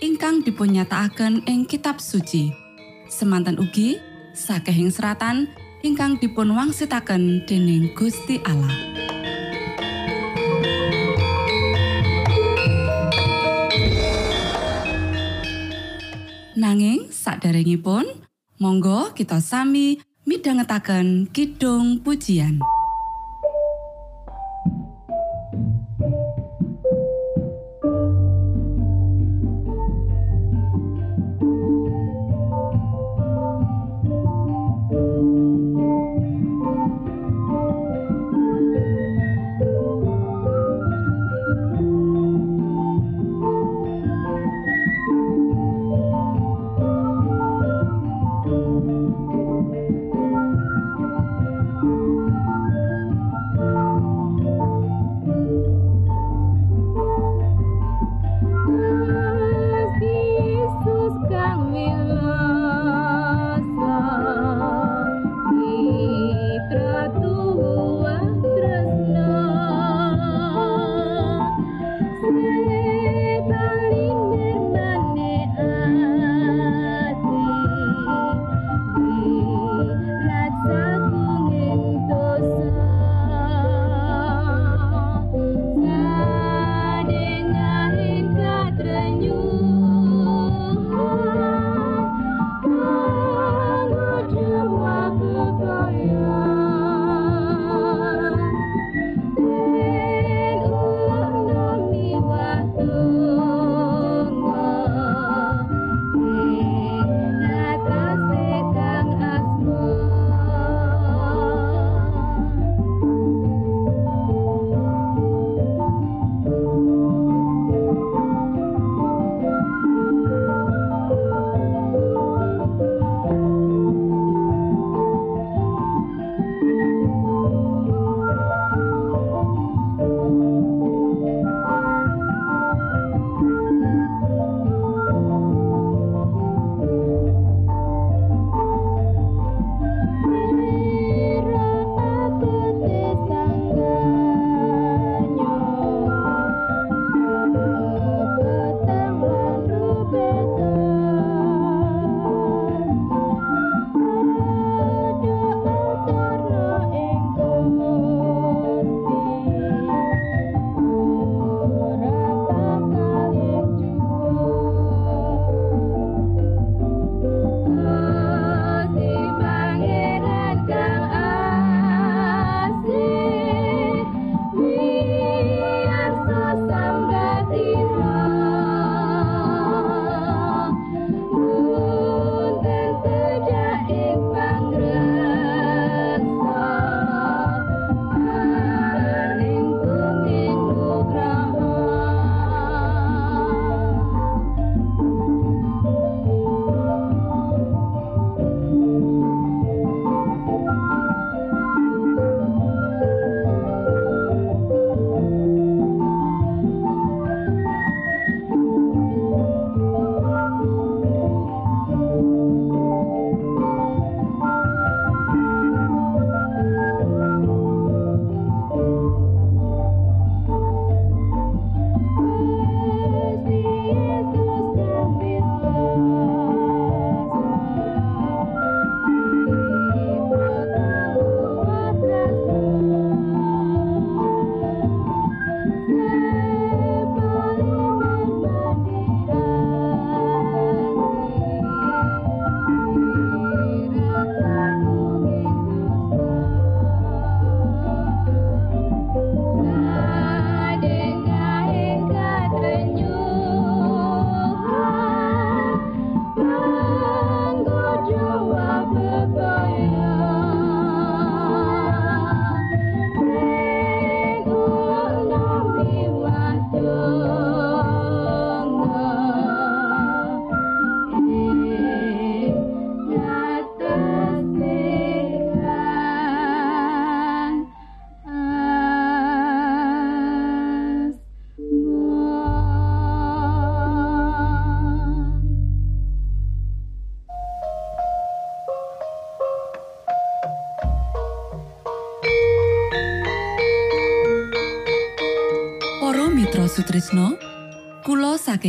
ingkang dipunnyatakaken ing kitab suci. Semanten ugi sakehing seratan ingkang dipun wangsitaken dening Gusti Allah. Nanging saderengipun monggo kita sami midhangetaken kidung pujian.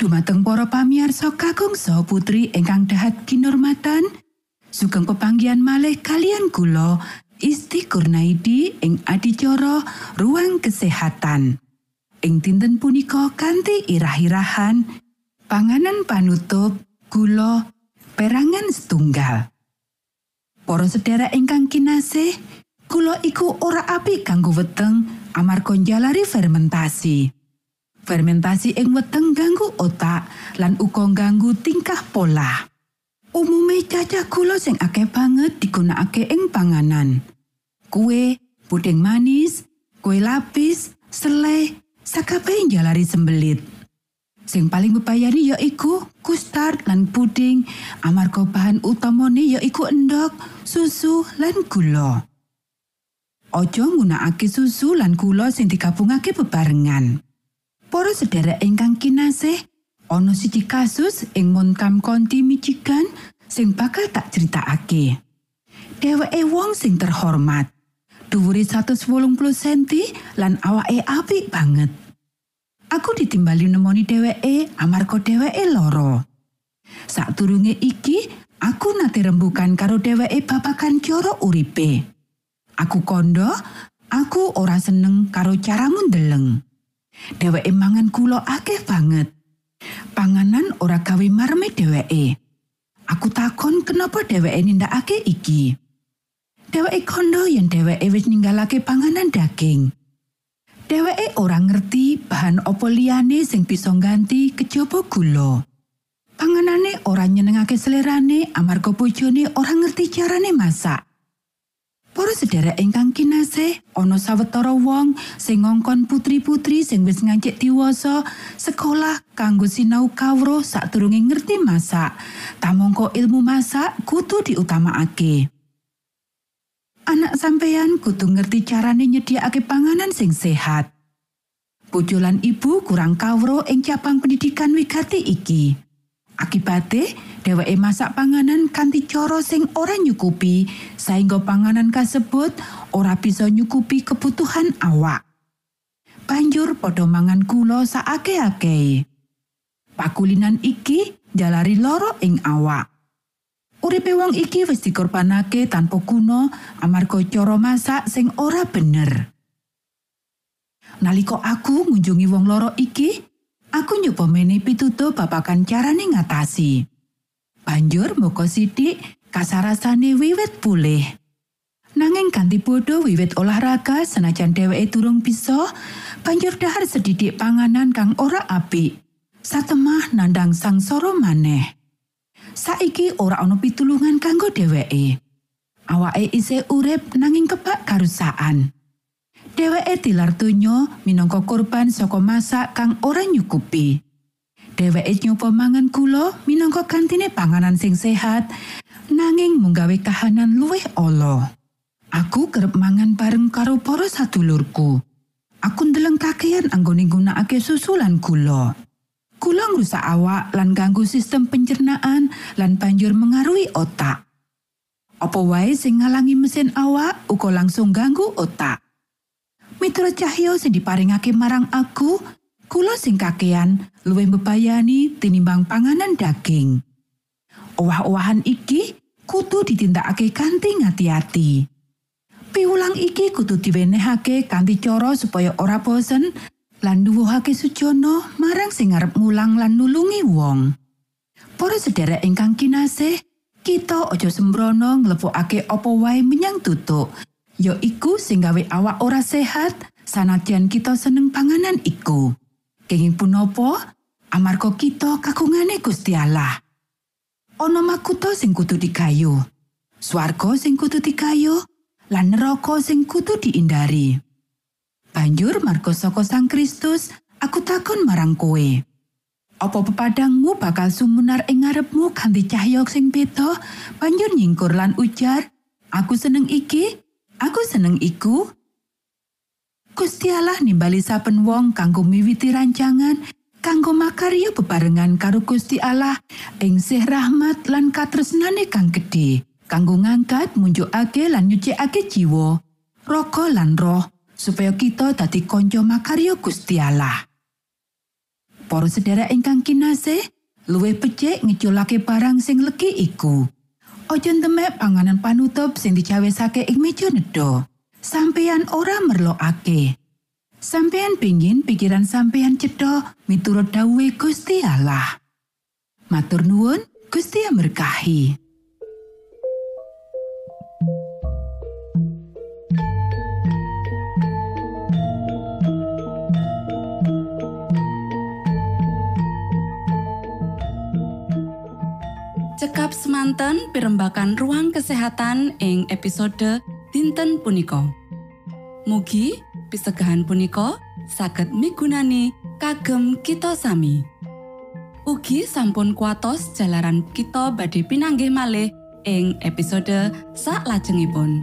dumateng para pamiarsa kakung saha putri ingkang dahat kinormatan sugeng pepanggian malih kalian kula Isti Kurnaidi ing adicara ruang kesehatan ing dinten punika kanthi irah-irahan panganan panutup gula perangan setunggal Para sedherek ingkang kinasih kula iku ora apik kanggo weteng amarga njalari fermentasi. Fermentasi ing weteng ganggu otak lan uga ganggu tingkah pola. Umume cacah gula sing akeh banget digunakake ing panganan. Kue, puding manis, kue lapis, selai, sakabehe jalari sembelit. Sing paling bebayani ya iku kustard lan puding amarga bahan utamane ya iku endok, susu lan gula. Ojo nggunakake susu lan gula sing digabungake bebarengan. Para sedherek ingkang kinasih, ana siji kasus ing Montcalm County, Michigan sing bakal tak critakake. Dheweke wong sing terhormat. Dhuwure 180 cm lan awake apik banget. Aku ditimbali nemoni dheweke amarga dheweke loro. Sakdurunge iki, aku nate rembukan karo dheweke babagan cara uripe. Aku kondo, aku ora seneng karo caramu ndeleng. Dheweke mangan kula akeh banget. Panganan ora gawe marme dheweke. Aku takon kenapa dheweke nindakake iki. Dheweke kondo yen dheweke wis ninggalake panganan daging. Dheweke ora ngerti bahan opo liyane sing bisa ganti kejaba gula. Panganane ora nyenengake selerane amarga bojone ora ngerti carane masak. Para sedherek ingkang kinasih, ana sawetara wong sing ngongkon putri-putri sing wis ngancik diwasa sekolah kanggo sinau kawruh sadurunge ngerti masak. Tamangka ilmu masak kudu diutamakake. Anak sampeyan kudu ngerti carane nyediakake panganan sing sehat. Pujulan ibu kurang kawruh ing cabang pendidikan wigati iki. Akibate, dheweke masak panganan kanthi cara sing ora nyukupi, saingga panganan kasebut ora bisa nyukupi kebutuhan awak. Banjur padha mangan gula saake-ake. Pakulinan iki jalari loro ing awak. Uripe wong iki wis dikorbanake tanpa guna amarga cara masak sing ora bener. Naliko aku ngunjungi wong loro iki, Aku nyoba mene pituto babakan carane ngatasi. Banjur moko sidik kasarasane wiwit pulih. Nanging ganti bodo wiwit olahraga senajan dheweke durung bisa, banjur dahar sedidik panganan kang ora apik. Satemah nandang sang soro maneh. Saiki ora ana pitulungan kanggo dheweke. Awake isih urip nanging kebak karusaan. Dheweke tilar donya minangka korban saka masak kang ora nyukupi. Dheweke nyoba mangan gula minangka gantine panganan sing sehat, nanging munggawe kahanan luwih ala. Aku kerep mangan bareng karo para sadulurku. Aku ndeleng kakean anggone nggunakake susu lan gula. Gula ngrusak awak lan ganggu sistem pencernaan lan banjur mengaruhi otak. Apa wae sing ngalangi mesin awak uga langsung ganggu otak. Mitra cahya sing diparingake marang aku, kula sing kakean luwih bebayani tinimbang panganan daging. Owah-owahan iki kudu ditindakake kanthi ngati-ati. Piulang iki kudu diwenehake kanthi cara supaya ora bosen lan nuwuhake sujono marang sing arep mulang lan nulungi wong. Para sedherek ingkang kinasih, kita aja sembrono nglebokake apa wae menyang tutuk ya iku sing gawe awak ora sehat sanadyan kita seneng panganan iku. Kenging punapa amarga kita kagungane Allah. Ana makuta sing kudu digayu. swarga sing kudu dikayuh, lan neraka sing kudu diindari. Banjur marga saka Sang Kristus, aku takon marang kowe. Apa pepadangmu bakal sumunar ing ngarepmu kanthi cahya sing beda, banjur nyingkur lan ujar, "Aku seneng iki, aku seneng iku." Gusti Allah nimbali saben wong kanggo miwiti rancangan kanggo makarya bebarengan karo Gusti Allah ing sih rahmat lan katresnane kang gedhe kanggo ngangkat munjukake lan nyucikake jiwa raga lan roh supaya kita dadi konco Gusti Allah Para sedherek ingkang kinasih luwih becik ngeculake barang sing legi iku Ojo temek panganan panutup sing dicawesake ing meja nedha sampeyan ora merlokake Sampeyan pingin pikiran sampeyan cedha miturut dawuhe Gusti Allah. Matur nuwun, Gusti berkahi. Cekap semanten pimbakan ruang kesehatan ing episode dinten punika. Mugi pisegahan punika saged migunani kagem kita sami. Ugi sampun kuatos jalaran kita badhe pinanggih malih ing episode sak lajengipun.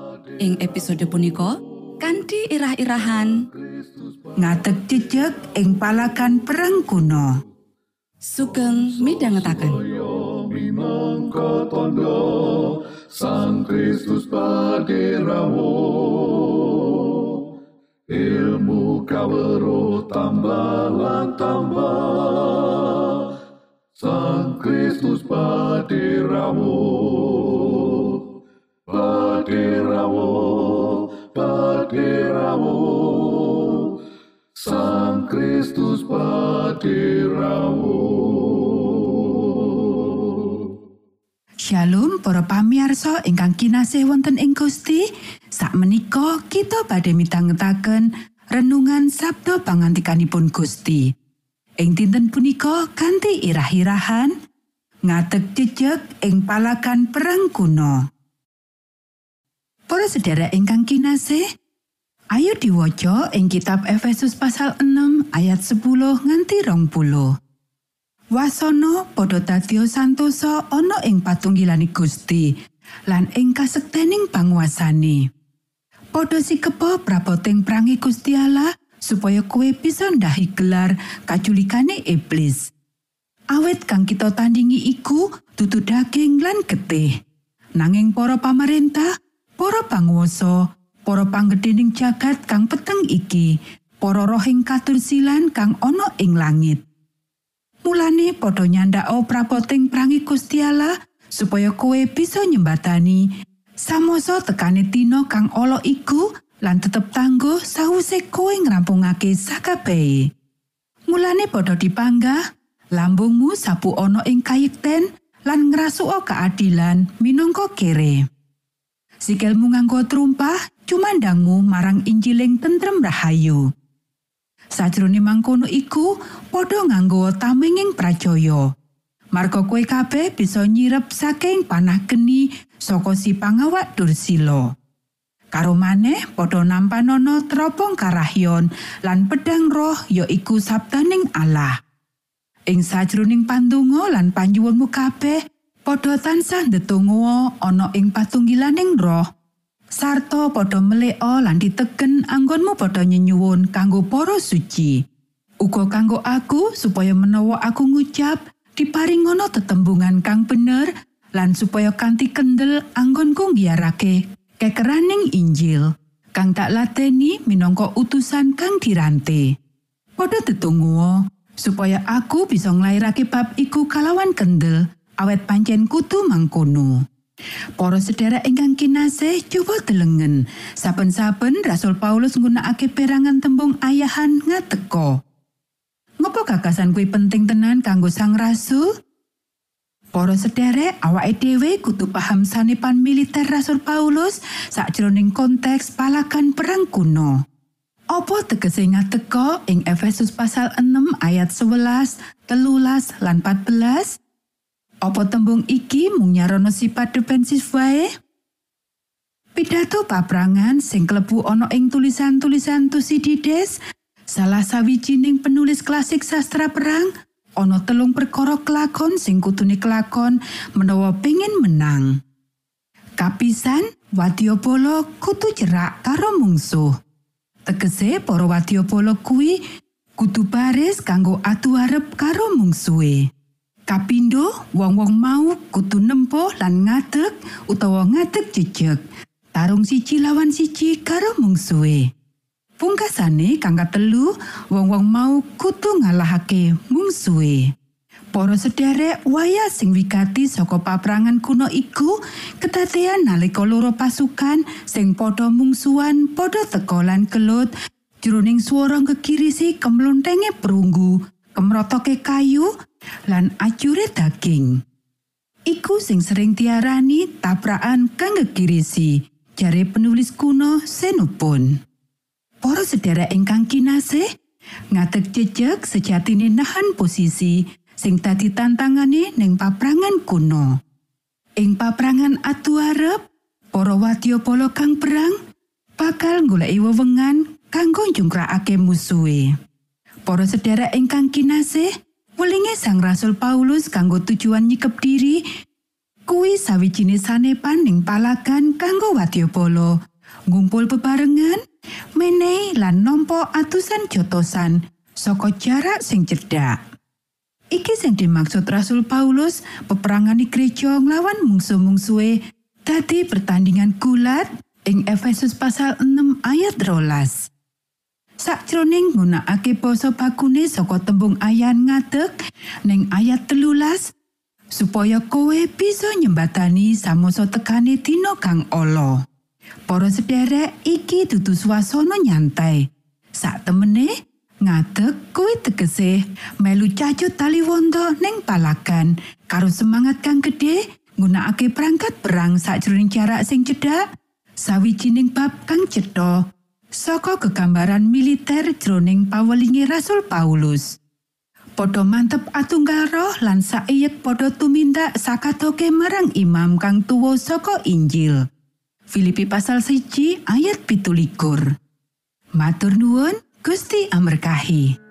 Ing episode punika kanthi irah-irahan Ngadeg jejeg ing palagan perang kuno. sugeng midhangetaken. Minangka tondo Sang Kristus paderamu Ilmu kawero tambah lan tambah Sang Kristus paderamu Paderamu Sang Kristus paderamu Shalom para pamiarsa ingkang kinasih wonten ing Gusti. Sakmenika kita badhe mitangetaken renungan Sabda pangantikanipun Gusti. Ing dinten punika kanthi irah-irahan ngadeg jejeg ing palagan perang kuno. Para sedherek ingkang kinasih, ayo diwaca ing kitab Efesus pasal 6 ayat 10 nganti 20. Wasana padha dadi santosa ana ing patunggilane Gusti lan ing kasektening panguasane. Padha sikepa prapoting prangi Gusti Allah supaya kowe bisa ndahi gelar kaculikane iblis. Awit kang kita tandingi iku dudu daging lan getih. Nanging para pamarentah, para panguwasa, para panggedhening jagat kang peteng iki, para rohing katursilan kang ana ing langit. Mulane padha nyandhako prapoting prangi Gusti Allah supaya kowe bisa nyembatani samoso tekane tino kang ala iku lan tetep tangguh sawise kowe ngrampungake sakabehe. Mulane padha dipanggah, lambungmu sapu ana ing kayekten lan ngrasuka keadilan minangka kere. Sikilmu nganggo trumpah, cumandangmu marang Injiling tentrem rahayu. Sajrone mangkono iku padha nganggo tamenging pracaya. Marga kowe kabeh bisa nyirep saking panah geni saka si pangawak Dursila. Karo maneh padha nampanono teropong karahyon lan pedang roh ya iku sabdaning Allah. Ing sajroning pandonga lan panjuwunmu kabeh padha tansah ndedonga ana ing patunggilaning roh sarta padha meleka lan diteken anggonmu padha nyenyuwun kanggo para suci. Uga kanggo aku supaya menawa aku ngucap diparingono tetembungan kang bener lan supaya kanthi kendel anggonku ngiyarake kekeraning Injil kang tak lateni minangka utusan kang dirante. Padha tetungguo supaya aku bisa nglairake bab iku kalawan kendel awet pancen kutu mangkono. Para sedherek ingkang kinasih, coba delengen. Saben-saben Rasul Paulus nggunakake perangan tembung ayahan ngateko. Ngopo gagasan kuwi penting tenan kanggo Sang Rasul? Para sederek, awake dhewe kudu paham sanepan militer Rasul Paulus sakjroning konteks palagan perang kuno. Apa tegese ngateka ing Efesus pasal 6 ayat 11, telulas lan 14? Apa tembung iki mung nyarono sifat defensif wae? Pidato paprangan sing klebu ana ing tulisan-tulisan Tusidides, salah sawijining penulis klasik sastra perang, ana telung perkara kelakon sing kutune kelakon menawa pengin menang. Kapisan, wadyabala kudu cerak karo mungsuh. Tegese para wadyabala kuwi kudu baris kanggo atu arep karo mungsuhe. Kapindo, wong-wong mau kudu nempuh lan ngadeg utawa ngadeg jejeg. Tarung siji lawan siji karo mungsuhe. Pungkasane kang telu, wong-wong mau kudu ngalahake mungsuhe. Para sederek waya sing wigati saka paprangan kuno iku kedadean nalika loro pasukan sing padha mungsuhan padha teka lan kelut jroning swara kekirisi kemlontenge perunggu kemrotoke kayu lan acure daging. Iku sing sering diarani tabrakan kang kekirisi jare penulis kuno Xenophon. Para sedherek ingkang kinasih, ngadeg jejeg sejatine nahan posisi sing dadi tantangane ning paprangan kuno. Ing paprangan atu arep, para wadya polo kang perang bakal goleki wewengan kanggo njungkrakake musuhe. Para sedherek ingkang kinasih, welinge Sang Rasul Paulus kanggo tujuan nyikep diri kuwi sawijine sanepan ning palagan kanggo wadyabala. Ngumpul bebarengan menehi lan nampa atusan jotosan saka jarak sing cedhak. Iki sing dimaksud Rasul Paulus peperangan gereja nglawan mungsu-mungsuhe dadi pertandingan gulat ing Efesus pasal 6 ayat rolas sakjroning nggunakake basa bakune saka tembung ayan ngadeg ning ayat telulas supaya kowe bisa nyembatani samoso tekane dina kang ala. Para sederek iki dudu swasana nyantai. Sak temene ngadeg kuwi tegese melu cacut tali wondo ning palagan karo semangat kang gedhe nggunakake perangkat perang sakjroning jarak sing cedhak sawijining bab kang cetha saka kegambaran militer jroning pawelinge Rasul Paulus. padha mantep atunggal roh lan saiyet padha tumindak sakatoke marang imam kang tuwa saka Injil. Filipi pasal siji ayat pitulikur. Matur nuwun, Gusti Amerkahi.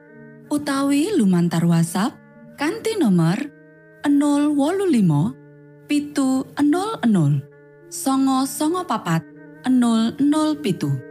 utawi lumantar WhatsApp kanti nomor 025 pitu 00 songo songo papat 00